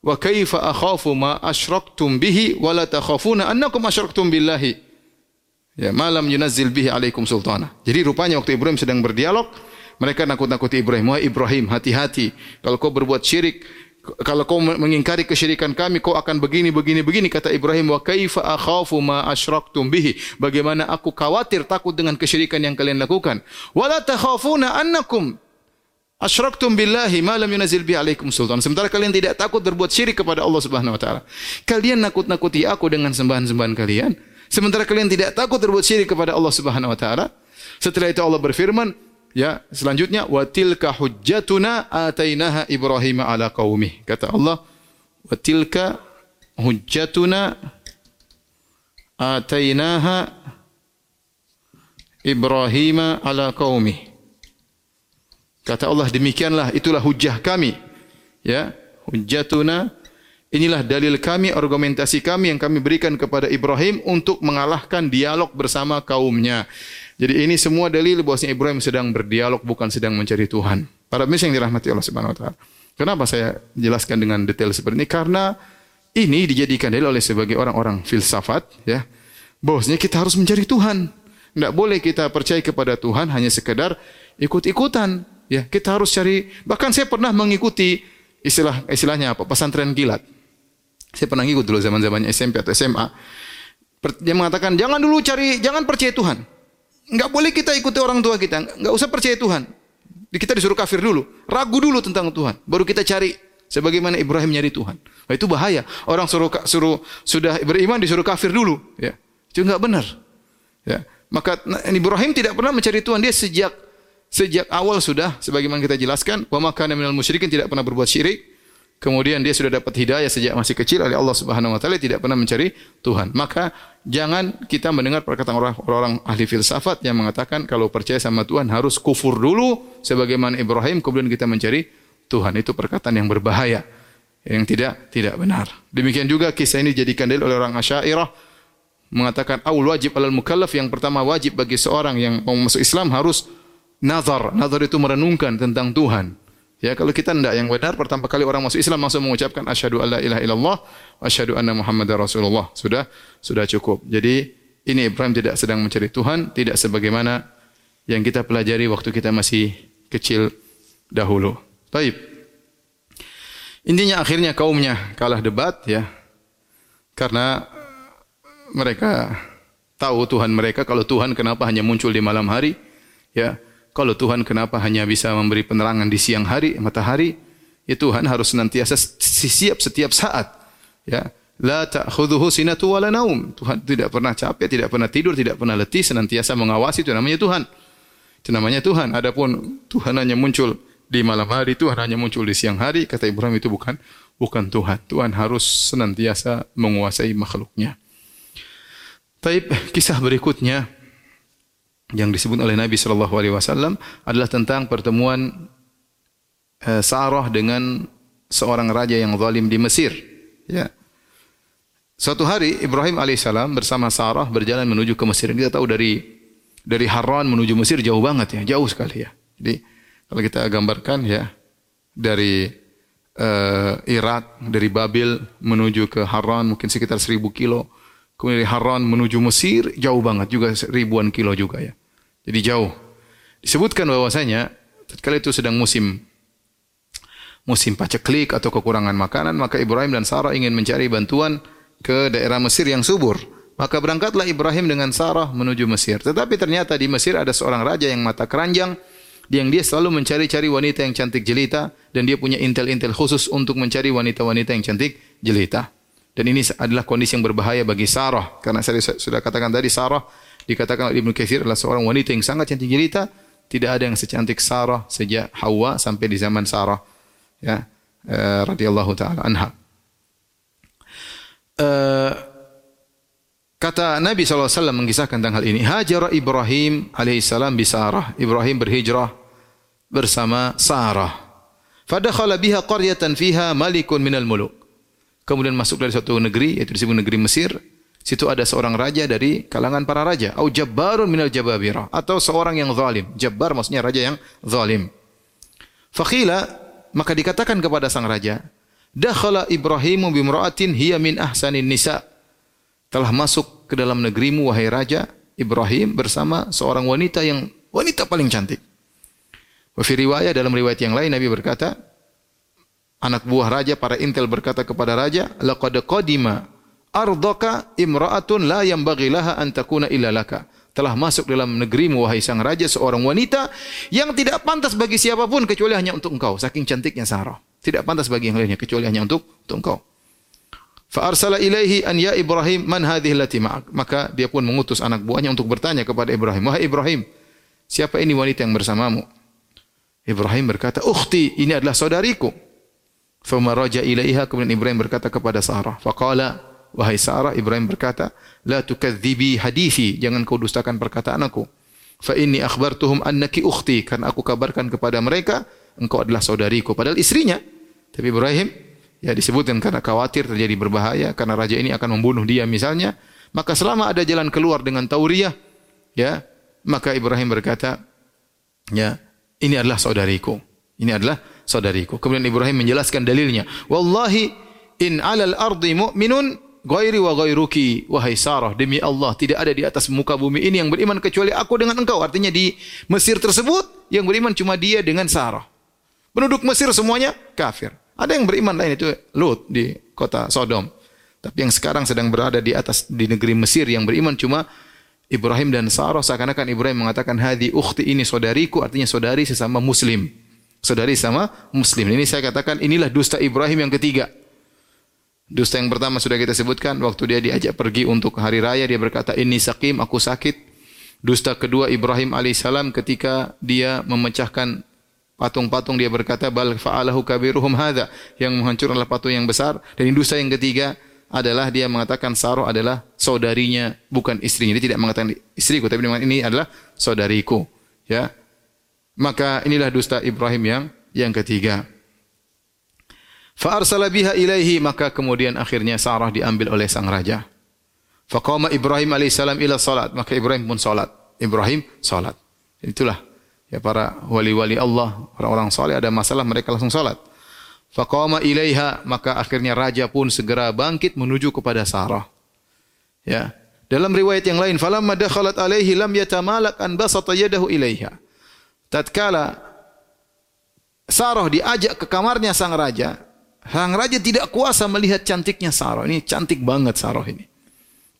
wa kaifa akhafu ma asyraktum bihi wa la takhafuna annakum asyraktum billahi. Ya, malam yunazzil bihi alaikum sultana. Jadi rupanya waktu Ibrahim sedang berdialog, mereka nakut-nakuti Ibrahim. Wahai Ibrahim, hati-hati. Kalau kau berbuat syirik, kalau kau mengingkari kesyirikan kami, kau akan begini, begini, begini. Kata Ibrahim, wa kaifa akhafu ma asyraktum bihi. Bagaimana aku khawatir, takut dengan kesyirikan yang kalian lakukan. Wala takhafuna annakum asyraktum billahi ma lam yunazil bi alaikum sultan. Sementara kalian tidak takut berbuat syirik kepada Allah Subhanahu wa taala. Kalian nakut-nakuti aku dengan sembahan-sembahan kalian. Sementara kalian tidak takut berbuat syirik kepada Allah Subhanahu wa taala. Setelah itu Allah berfirman, ya, selanjutnya wa tilka hujjatuna atainaha Ibrahim ala qaumi. Kata Allah, wa tilka hujjatuna atainaha Ibrahim ala qaumi. Kata Allah demikianlah itulah hujjah kami. Ya, hujjatuna Inilah dalil kami, argumentasi kami yang kami berikan kepada Ibrahim untuk mengalahkan dialog bersama kaumnya. Jadi ini semua dalil bahwasanya Ibrahim sedang berdialog bukan sedang mencari Tuhan. Para pemirsa yang dirahmati Allah Subhanahu wa taala. Kenapa saya jelaskan dengan detail seperti ini? Karena ini dijadikan dalil oleh sebagai orang-orang filsafat ya. Bahwasanya kita harus mencari Tuhan. Tidak boleh kita percaya kepada Tuhan hanya sekedar ikut-ikutan. Ya, kita harus cari. Bahkan saya pernah mengikuti istilah istilahnya apa? Pesantren kilat. Saya pernah ngikut dulu zaman-zamannya SMP atau SMA. Dia mengatakan, jangan dulu cari, jangan percaya Tuhan. Enggak boleh kita ikuti orang tua kita. Enggak usah percaya Tuhan. Kita disuruh kafir dulu. Ragu dulu tentang Tuhan. Baru kita cari sebagaimana Ibrahim nyari Tuhan. Nah, itu bahaya. Orang suruh suruh sudah beriman disuruh kafir dulu, ya. Itu enggak benar. Ya. Maka nah, Ibrahim tidak pernah mencari Tuhan. Dia sejak sejak awal sudah sebagaimana kita jelaskan, wa makana minal musyrikin tidak pernah berbuat syirik. Kemudian dia sudah dapat hidayah sejak masih kecil oleh Allah Subhanahu wa taala tidak pernah mencari Tuhan. Maka jangan kita mendengar perkataan orang-orang ahli filsafat yang mengatakan kalau percaya sama Tuhan harus kufur dulu sebagaimana Ibrahim kemudian kita mencari Tuhan. Itu perkataan yang berbahaya yang tidak tidak benar. Demikian juga kisah ini dijadikan dalil oleh orang Asy'ariyah mengatakan awal wajib alal mukallaf yang pertama wajib bagi seorang yang mau masuk Islam harus nazar. Nazar itu merenungkan tentang Tuhan. Ya, kalau kita tidak yang benar, pertama kali orang masuk Islam langsung mengucapkan asyhadu alla ilaha illallah wa asyhadu anna muhammadar rasulullah. Sudah sudah cukup. Jadi ini Ibrahim tidak sedang mencari Tuhan, tidak sebagaimana yang kita pelajari waktu kita masih kecil dahulu. Baik. Intinya akhirnya kaumnya kalah debat ya. Karena mereka tahu Tuhan mereka kalau Tuhan kenapa hanya muncul di malam hari ya Kalau Tuhan kenapa hanya bisa memberi penerangan di siang hari, matahari? Ya Tuhan harus senantiasa siap setiap saat. Ya, la ta'khudhuhu sinatu wala naum. Tuhan tidak pernah capek, tidak pernah tidur, tidak pernah letih, senantiasa mengawasi itu namanya Tuhan. Itu namanya Tuhan. Adapun Tuhan hanya muncul di malam hari, Tuhan hanya muncul di siang hari, kata Ibrahim itu bukan bukan Tuhan. Tuhan harus senantiasa menguasai makhluknya. Taib kisah berikutnya yang disebut oleh Nabi sallallahu alaihi wasallam adalah tentang pertemuan uh, Sarah dengan seorang raja yang zalim di Mesir. Ya. Suatu hari Ibrahim alaihissalam bersama Sarah berjalan menuju ke Mesir. Kita tahu dari dari Haran menuju Mesir jauh banget ya, jauh sekali ya. Jadi kalau kita gambarkan ya dari uh, Irak, dari Babil menuju ke Haran mungkin sekitar seribu kilo. Kemudian dari Haran menuju Mesir jauh banget juga ribuan kilo juga ya. Jadi jauh. Disebutkan bahwasanya ketika itu sedang musim musim paceklik atau kekurangan makanan, maka Ibrahim dan Sarah ingin mencari bantuan ke daerah Mesir yang subur. Maka berangkatlah Ibrahim dengan Sarah menuju Mesir. Tetapi ternyata di Mesir ada seorang raja yang mata keranjang yang dia selalu mencari-cari wanita yang cantik jelita dan dia punya intel-intel khusus untuk mencari wanita-wanita yang cantik jelita. Dan ini adalah kondisi yang berbahaya bagi Sarah. Karena saya sudah katakan tadi Sarah dikatakan oleh Ibnu Katsir adalah seorang wanita yang sangat cantik jelita. Tidak ada yang secantik Sarah sejak Hawa sampai di zaman Sarah. Ya, uh, radhiyallahu taala anha. Uh, kata Nabi SAW mengisahkan tentang hal ini. Hajar Ibrahim alaihissalam bi Sarah. Ibrahim berhijrah bersama Sarah. Fadakhala biha qaryatan fiha malikun minal muluk kemudian masuk dari suatu negeri yaitu disebut negeri Mesir. Situ ada seorang raja dari kalangan para raja. Au jabbarun minal jababira. Atau seorang yang zalim. Jabbar maksudnya raja yang zalim. Faqila maka dikatakan kepada sang raja dakhala ibrahimu bimra'atin hiya min ahsanin nisa. Telah masuk ke dalam negerimu wahai raja Ibrahim bersama seorang wanita yang wanita paling cantik. Wa riwayat dalam riwayat yang lain Nabi berkata anak buah raja para intel berkata kepada raja laqad qadima ardaka imra'atun la yanbaghi laha an takuna illa laka. Telah masuk dalam negerimu wahai sang raja seorang wanita yang tidak pantas bagi siapa pun kecuali hanya untuk engkau. Saking cantiknya Sarah. Tidak pantas bagi yang lainnya kecuali hanya untuk untuk engkau. Fa arsala ilaihi an ya Ibrahim man hadhihi allati ma'ak? Maka dia pun mengutus anak buahnya untuk bertanya kepada Ibrahim wahai Ibrahim siapa ini wanita yang bersamamu? Ibrahim berkata ukhti ini adalah saudariku Fama raja ilaiha kemudian Ibrahim berkata kepada Sarah, faqala wahai Sarah Ibrahim berkata, la tukadzibi hadithi, jangan kau dustakan perkataan aku. Fa inni akhbartuhum annaki ukhti, karena aku kabarkan kepada mereka engkau adalah saudariku padahal istrinya. Tapi Ibrahim ya disebutkan karena khawatir terjadi berbahaya karena raja ini akan membunuh dia misalnya, maka selama ada jalan keluar dengan tauriah ya, maka Ibrahim berkata, ya, ini adalah saudariku. Ini adalah saudariku. Kemudian Ibrahim menjelaskan dalilnya. Wallahi in alal ardi mu'minun ghairi wa ghairuki. Wahai Sarah demi Allah tidak ada di atas muka bumi ini yang beriman kecuali aku dengan engkau. Artinya di Mesir tersebut yang beriman cuma dia dengan Sarah. Penduduk Mesir semuanya kafir. Ada yang beriman lain itu Lut di kota Sodom. Tapi yang sekarang sedang berada di atas di negeri Mesir yang beriman cuma Ibrahim dan Sarah. Seakan-akan Ibrahim mengatakan hadi ukhti ini saudariku artinya saudari sesama muslim saudari sama muslim. Ini saya katakan inilah dusta Ibrahim yang ketiga. Dusta yang pertama sudah kita sebutkan waktu dia diajak pergi untuk hari raya dia berkata ini sakim aku sakit. Dusta kedua Ibrahim alaihissalam ketika dia memecahkan patung-patung dia berkata bal fa'alahu kabiruhum hadza yang menghancurkan patung yang besar dan dusta yang ketiga adalah dia mengatakan Saroh adalah saudarinya bukan istrinya dia tidak mengatakan istriku tapi ini adalah saudariku ya maka inilah dusta Ibrahim yang yang ketiga. Fa arsala biha ilaihi maka kemudian akhirnya Sarah diambil oleh sang raja. Faqama Ibrahim alaihissalam ila salat maka Ibrahim pun salat. Ibrahim salat. Itulah ya para wali-wali Allah, orang-orang saleh ada masalah mereka langsung salat. Faqama ilaiha maka akhirnya raja pun segera bangkit menuju kepada Sarah. Ya. Dalam riwayat yang lain, falamma dakhalat alaihi lam yatamalak an basata yadahu ilaiha tatkala Sarah diajak ke kamarnya sang raja, sang raja tidak kuasa melihat cantiknya Sarah. Ini cantik banget Sarah ini.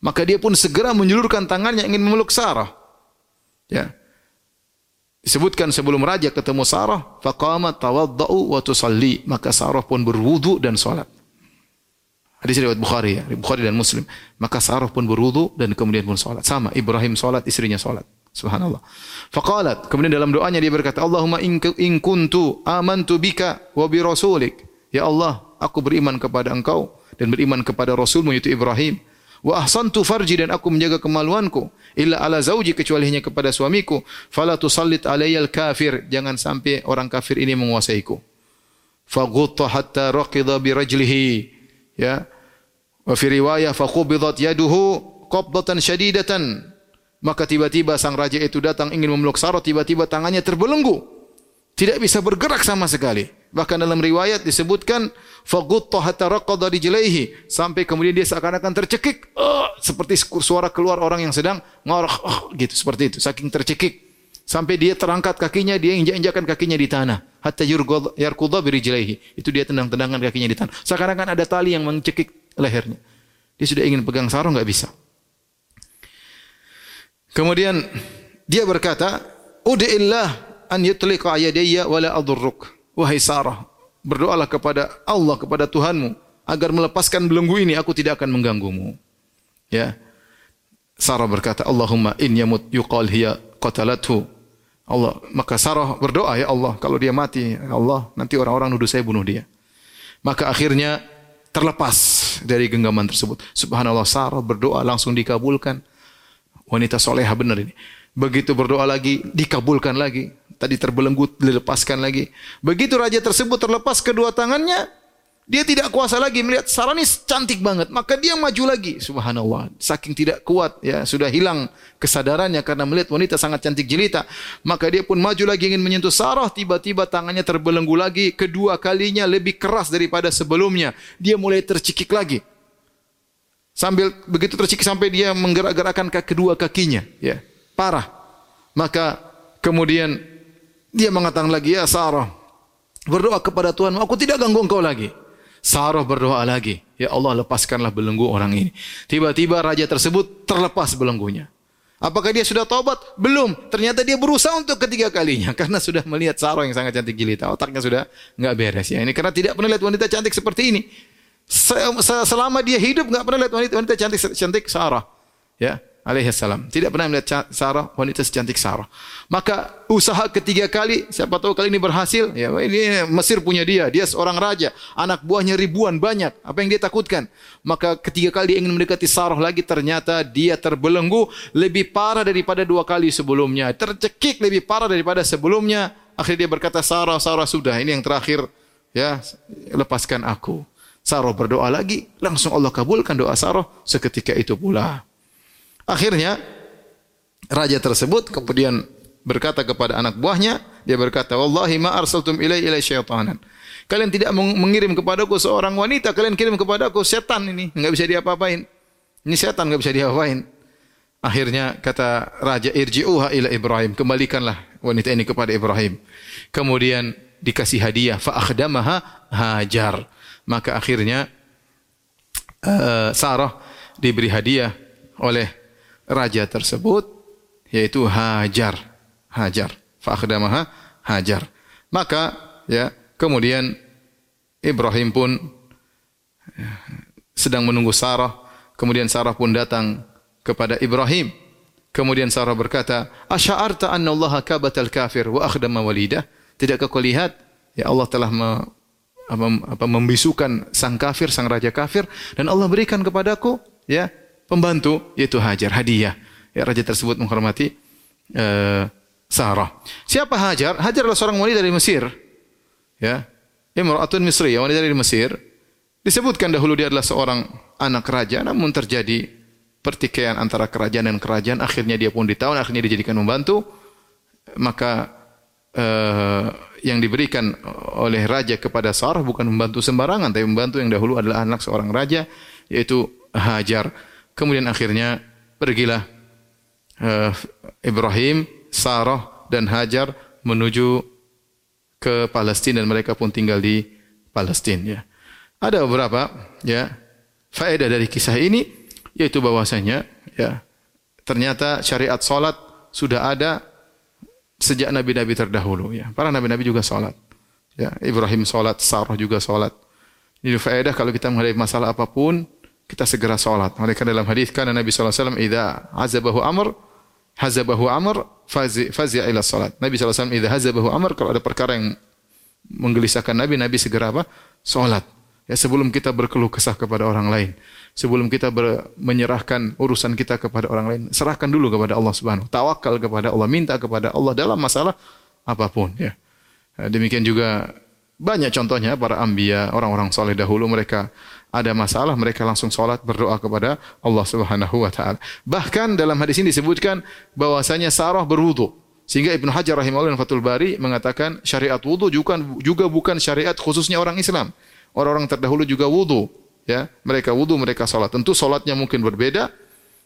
Maka dia pun segera menjulurkan tangannya ingin memeluk Sarah. Ya. Disebutkan sebelum raja ketemu Sarah, faqamat tawaddau wa tusalli, maka Sarah pun berwudu dan salat. Hadis riwayat Bukhari ya, Bukhari dan Muslim. Maka Sarah pun berwudu dan kemudian pun salat. Sama, Ibrahim salat, istrinya salat. Subhanallah. Faqalat, kemudian dalam doanya dia berkata, Allahumma in, kuntu amantu bika wa bi rasulik. Ya Allah, aku beriman kepada engkau dan beriman kepada Rasulmu yaitu Ibrahim. Wa ahsantu farji dan aku menjaga kemaluanku illa ala zauji kecuali hanya kepada suamiku. Fala tusallit alayyal kafir. Jangan sampai orang kafir ini menguasaiku. Faghutta hatta raqida bi rajlihi. Ya, Wa fi riwayah qubidat yaduhu qabdatan syadidatan. Maka tiba-tiba sang raja itu datang ingin memeluk Sarah, tiba-tiba tangannya terbelenggu. Tidak bisa bergerak sama sekali. Bahkan dalam riwayat disebutkan fagutta hatta raqada rijlaihi sampai kemudian dia seakan-akan tercekik uh, seperti suara keluar orang yang sedang ngorok uh, gitu seperti itu saking tercekik sampai dia terangkat kakinya dia injak-injakan kakinya di tanah hatta yarqudha birijlaihi itu dia tendang-tendangan kakinya di tanah seakan-akan ada tali yang mencekik lehernya. Dia sudah ingin pegang sarung nggak bisa. Kemudian dia berkata, "Ud'illah an yutliqa yadayya wa la adurruk." Wahai Sarah, berdoalah kepada Allah kepada Tuhanmu agar melepaskan belenggu ini aku tidak akan mengganggumu. Ya. Sarah berkata, "Allahumma in yamut yuqal hiya qatalathu." Allah, maka Sarah berdoa, "Ya Allah, kalau dia mati, ya Allah, nanti orang-orang nuduh saya bunuh dia." Maka akhirnya terlepas dari genggaman tersebut. Subhanallah Sarah berdoa langsung dikabulkan. Wanita soleha benar ini. Begitu berdoa lagi, dikabulkan lagi. Tadi terbelenggu, dilepaskan lagi. Begitu raja tersebut terlepas kedua tangannya, dia tidak kuasa lagi melihat Sarah ini cantik banget, maka dia maju lagi. Subhanallah, saking tidak kuat ya, sudah hilang kesadarannya karena melihat wanita sangat cantik jelita. Maka dia pun maju lagi ingin menyentuh Sarah, tiba-tiba tangannya terbelenggu lagi, kedua kalinya lebih keras daripada sebelumnya. Dia mulai tercikik lagi. Sambil begitu tercikik sampai dia menggerak-gerakkan kedua kakinya, ya. Parah. Maka kemudian dia mengatakan lagi, "Ya Sarah, berdoa kepada Tuhan, aku tidak ganggu engkau lagi." Sarah berdoa lagi, Ya Allah lepaskanlah belenggu orang ini. Tiba-tiba raja tersebut terlepas belenggunya. Apakah dia sudah taubat? Belum. Ternyata dia berusaha untuk ketiga kalinya karena sudah melihat Sarah yang sangat cantik jelita. Otaknya sudah nggak beres ya. Ini karena tidak pernah lihat wanita cantik seperti ini. Selama dia hidup nggak pernah lihat wanita wanita cantik cantik Sarah. Ya alaihissalam. Tidak pernah melihat Sarah, wanita secantik Sarah. Maka usaha ketiga kali, siapa tahu kali ini berhasil. Ya, ini Mesir punya dia, dia seorang raja, anak buahnya ribuan banyak. Apa yang dia takutkan? Maka ketiga kali dia ingin mendekati Sarah lagi, ternyata dia terbelenggu lebih parah daripada dua kali sebelumnya. Tercekik lebih parah daripada sebelumnya. Akhirnya dia berkata, Sarah, Sarah sudah, ini yang terakhir. Ya, lepaskan aku. Sarah berdoa lagi, langsung Allah kabulkan doa Sarah seketika itu pula. Akhirnya raja tersebut kemudian berkata kepada anak buahnya, dia berkata, "Wallahi ma arsaltum ilai ilai syaitanan." Kalian tidak mengirim kepadaku seorang wanita, kalian kirim kepadaku setan ini, enggak bisa diapa-apain. Ini setan enggak bisa diapa-apain. Akhirnya kata raja irji'uha ila Ibrahim, kembalikanlah wanita ini kepada Ibrahim. Kemudian dikasih hadiah fa akhdamaha Hajar. Maka akhirnya uh, Sarah diberi hadiah oleh raja tersebut yaitu Hajar. Hajar. Fakhdamaha Hajar. Maka ya, kemudian Ibrahim pun ya, sedang menunggu Sarah, kemudian Sarah pun datang kepada Ibrahim. Kemudian Sarah berkata, "Asy'arta anna Allah kabatal kafir wa akhdama walidah?" Tidakkah kau lihat ya Allah telah apa, apa, membisukan sang kafir, sang raja kafir dan Allah berikan kepadaku ya pembantu yaitu Hajar, hadiah. Ya, raja tersebut menghormati uh, Sarah. Siapa Hajar? Hajar adalah seorang wanita dari Mesir. Ya. Imra'atun Misri, wanita dari Mesir. Disebutkan dahulu dia adalah seorang anak raja, namun terjadi pertikaian antara kerajaan dan kerajaan. Akhirnya dia pun ditawan, akhirnya dijadikan membantu. Maka uh, yang diberikan oleh raja kepada Sarah bukan membantu sembarangan, tapi membantu yang dahulu adalah anak seorang raja, yaitu Hajar. Kemudian akhirnya pergilah uh, Ibrahim, Sarah dan Hajar menuju ke Palestina dan mereka pun tinggal di Palestina ya. Ada beberapa ya faedah dari kisah ini yaitu bahwasanya ya ternyata syariat salat sudah ada sejak nabi-nabi terdahulu ya. Para nabi-nabi juga salat. Ya, Ibrahim salat, Sarah juga salat. Ini faedah kalau kita menghadapi masalah apa pun, kita segera salat. Mereka dalam hadis kan Nabi sallallahu alaihi wasallam idza azabahu amr hazabahu amr fazi fazi ila salat. Nabi sallallahu alaihi wasallam idza hazabahu amr kalau ada perkara yang menggelisahkan Nabi, Nabi segera apa? Salat. Ya sebelum kita berkeluh kesah kepada orang lain, sebelum kita ber, menyerahkan urusan kita kepada orang lain, serahkan dulu kepada Allah Subhanahu. Tawakal kepada Allah, minta kepada Allah dalam masalah apa pun ya. Demikian juga banyak contohnya para ambia, orang-orang soleh dahulu mereka ada masalah mereka langsung sholat berdoa kepada Allah Subhanahu wa taala. Bahkan dalam hadis ini disebutkan bahwasanya Sarah berwudu. Sehingga Ibnu Hajar rahimahullah Fathul Bari mengatakan syariat wudu juga, juga bukan syariat khususnya orang Islam. Orang-orang terdahulu juga wudu, ya. Mereka wudu, mereka salat. Tentu salatnya mungkin berbeda.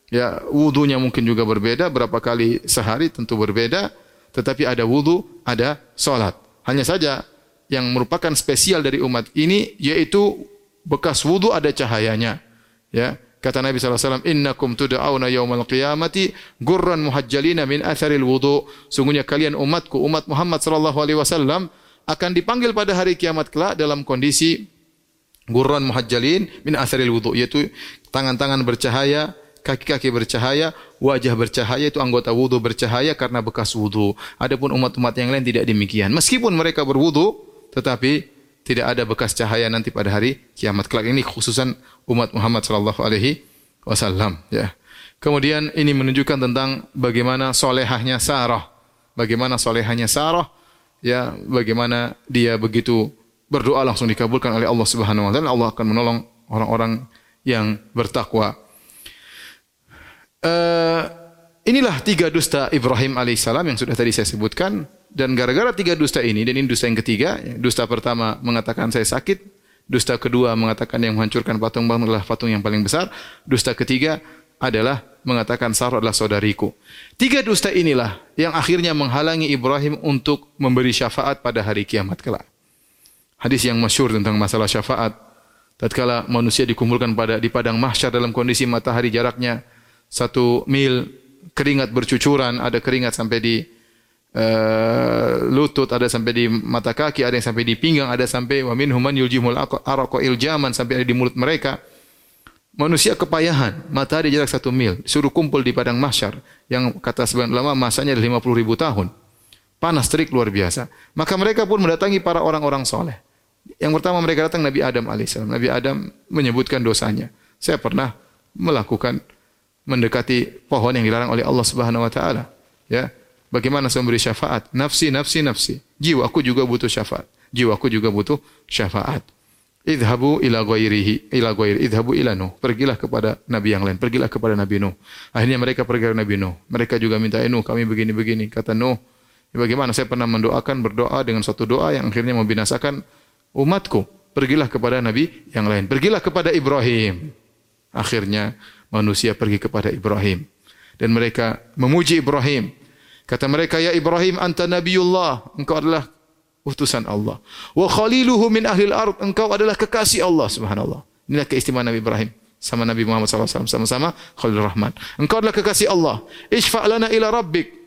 Ya, wudunya mungkin juga berbeda, berapa kali sehari tentu berbeda, tetapi ada wudu, ada salat. Hanya saja yang merupakan spesial dari umat ini yaitu bekas wudu ada cahayanya. Ya, kata Nabi SAW, Innakum tuda'awna yawmal qiyamati gurran muhajjalina min atharil wudu. Sungguhnya kalian umatku, umat Muhammad wasallam akan dipanggil pada hari kiamat kelak dalam kondisi gurran muhajjalin min atharil wudu, yaitu tangan-tangan bercahaya, kaki-kaki bercahaya, wajah bercahaya itu anggota wudu bercahaya karena bekas wudu. Adapun umat-umat yang lain tidak demikian. Meskipun mereka berwudu, tetapi tidak ada bekas cahaya nanti pada hari kiamat kelak ini khususan umat Muhammad sallallahu alaihi wasallam ya. Kemudian ini menunjukkan tentang bagaimana solehahnya Sarah. Bagaimana solehahnya Sarah ya, bagaimana dia begitu berdoa langsung dikabulkan oleh Allah Subhanahu wa taala. Allah akan menolong orang-orang yang bertakwa. Uh, inilah tiga dusta Ibrahim alaihissalam yang sudah tadi saya sebutkan. Dan gara-gara tiga dusta ini, dan ini dusta yang ketiga, dusta pertama mengatakan saya sakit, dusta kedua mengatakan yang menghancurkan patung adalah patung yang paling besar, dusta ketiga adalah mengatakan Sarah adalah saudariku. Tiga dusta inilah yang akhirnya menghalangi Ibrahim untuk memberi syafaat pada hari kiamat kelak. Hadis yang masyur tentang masalah syafaat. Tatkala manusia dikumpulkan pada di padang mahsyar dalam kondisi matahari jaraknya satu mil, keringat bercucuran, ada keringat sampai di uh, lutut, ada sampai di mata kaki, ada yang sampai di pinggang, ada sampai wa minhum man yuljimul araqa iljaman sampai ada di mulut mereka. Manusia kepayahan, matahari jarak satu mil, suruh kumpul di padang mahsyar yang kata sebagian ulama masanya ada 50 ribu tahun. Panas terik luar biasa. Maka mereka pun mendatangi para orang-orang soleh. Yang pertama mereka datang Nabi Adam alaihissalam. Nabi Adam menyebutkan dosanya. Saya pernah melakukan mendekati pohon yang dilarang oleh Allah Subhanahu wa taala. Ya. Bagaimana saya memberi syafaat? Nafsi, nafsi, nafsi. Jiwaku juga butuh syafaat. Jiwaku juga butuh syafaat. Idhabu ila ghairihi, ila ghairi, idhabu ila Nuh. Pergilah kepada nabi yang lain, pergilah kepada Nabi Nuh. Akhirnya mereka pergi ke Nabi Nuh. Mereka juga minta, "Eh Nuh, kami begini-begini." Kata Nuh, bagaimana saya pernah mendoakan berdoa dengan suatu doa yang akhirnya membinasakan umatku. Pergilah kepada nabi yang lain. Pergilah kepada Ibrahim. Akhirnya manusia pergi kepada Ibrahim dan mereka memuji Ibrahim. Kata mereka, ya Ibrahim, anta nabiullah. Engkau adalah utusan Allah. Wa khaliluhu min ahlil ard. Engkau adalah kekasih Allah, subhanallah. Inilah keistimewaan Nabi Ibrahim. Sama Nabi Muhammad SAW. Sama-sama Khalil Rahman. Engkau adalah kekasih Allah. Ishfa' ila rabbik.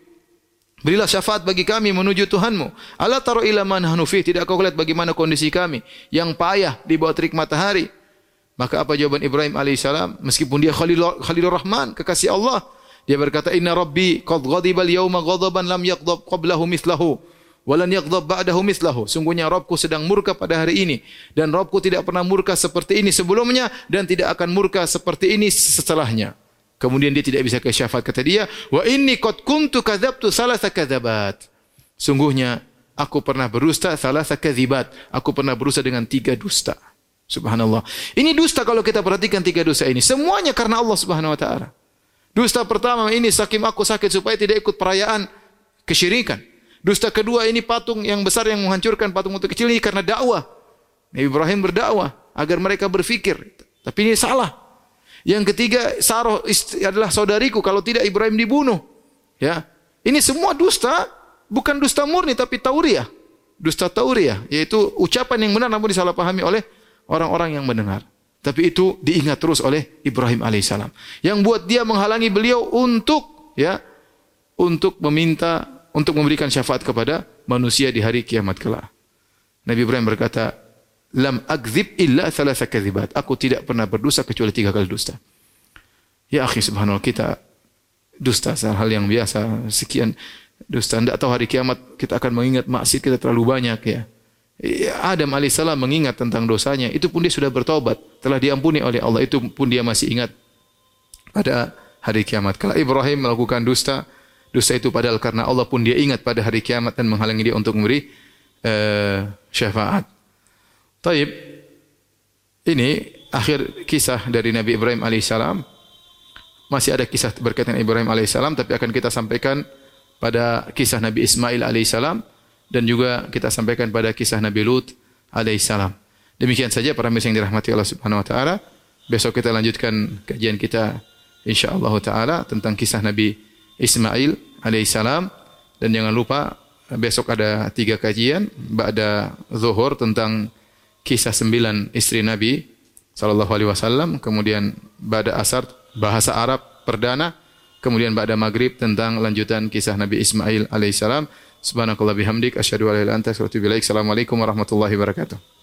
Berilah syafaat bagi kami menuju Tuhanmu. Allah taruh ila man hanufi. Tidak kau lihat bagaimana kondisi kami. Yang payah di bawah terik matahari. Maka apa jawaban Ibrahim alaihissalam? Meskipun dia Khalil, Rahman, kekasih Allah. Dia berkata, Inna Rabbi qad ghadibal yawma ghadaban lam yaghdab qablahu mislahu. Walan yaghdab ba'dahu mislahu. Sungguhnya Rabbku sedang murka pada hari ini. Dan Rabbku tidak pernah murka seperti ini sebelumnya. Dan tidak akan murka seperti ini setelahnya. Kemudian dia tidak bisa ke syafaat. Kata dia, Wa inni qad kuntu kadhabtu salasa kadhabat. Sungguhnya aku pernah berusta salasa kadhibat. Aku pernah berusta dengan tiga dusta. Subhanallah. Ini dusta kalau kita perhatikan tiga dosa ini. Semuanya karena Allah Subhanahu wa taala. Dusta pertama ini sakim aku sakit supaya tidak ikut perayaan kesyirikan. Dusta kedua ini patung yang besar yang menghancurkan patung untuk kecil ini karena dakwah. Nabi Ibrahim berdakwah agar mereka berfikir. Tapi ini salah. Yang ketiga, Sarah adalah saudariku kalau tidak Ibrahim dibunuh. Ya. Ini semua dusta, bukan dusta murni tapi tauriah. Dusta tauriah, yaitu ucapan yang benar namun disalahpahami oleh orang-orang yang mendengar. Tapi itu diingat terus oleh Ibrahim alaihissalam. Yang buat dia menghalangi beliau untuk ya untuk meminta untuk memberikan syafaat kepada manusia di hari kiamat kelak. Nabi Ibrahim berkata, "Lam akzib illa thalatha kadzibat." Aku tidak pernah berdosa kecuali tiga kali dusta. Ya akhi subhanallah kita dusta hal yang biasa sekian dusta. Tidak tahu hari kiamat kita akan mengingat maksiat kita terlalu banyak ya. Adam alaihissalam mengingat tentang dosanya, itu pun dia sudah bertobat, telah diampuni oleh Allah, itu pun dia masih ingat pada hari kiamat. Kalau Ibrahim melakukan dusta, dusta itu padahal karena Allah pun dia ingat pada hari kiamat dan menghalangi dia untuk memberi uh, syafaat. Taib, ini akhir kisah dari Nabi Ibrahim alaihissalam. Masih ada kisah berkaitan Ibrahim alaihissalam, tapi akan kita sampaikan pada kisah Nabi Ismail alaihissalam dan juga kita sampaikan pada kisah Nabi Lut alaihissalam. Demikian saja para yang dirahmati Allah Subhanahu wa taala. Besok kita lanjutkan kajian kita insyaallah taala tentang kisah Nabi Ismail alaihissalam dan jangan lupa besok ada tiga kajian ba'da zuhur tentang kisah sembilan istri Nabi sallallahu alaihi wasallam, kemudian ba'da asar bahasa Arab perdana, kemudian ba'da maghrib tentang lanjutan kisah Nabi Ismail alaihissalam. Subhanakallah bihamdik asyhadu an la ilaha illa anta astaghfiruka wa atubu ilaik. Warahmatullahi wabarakatuh.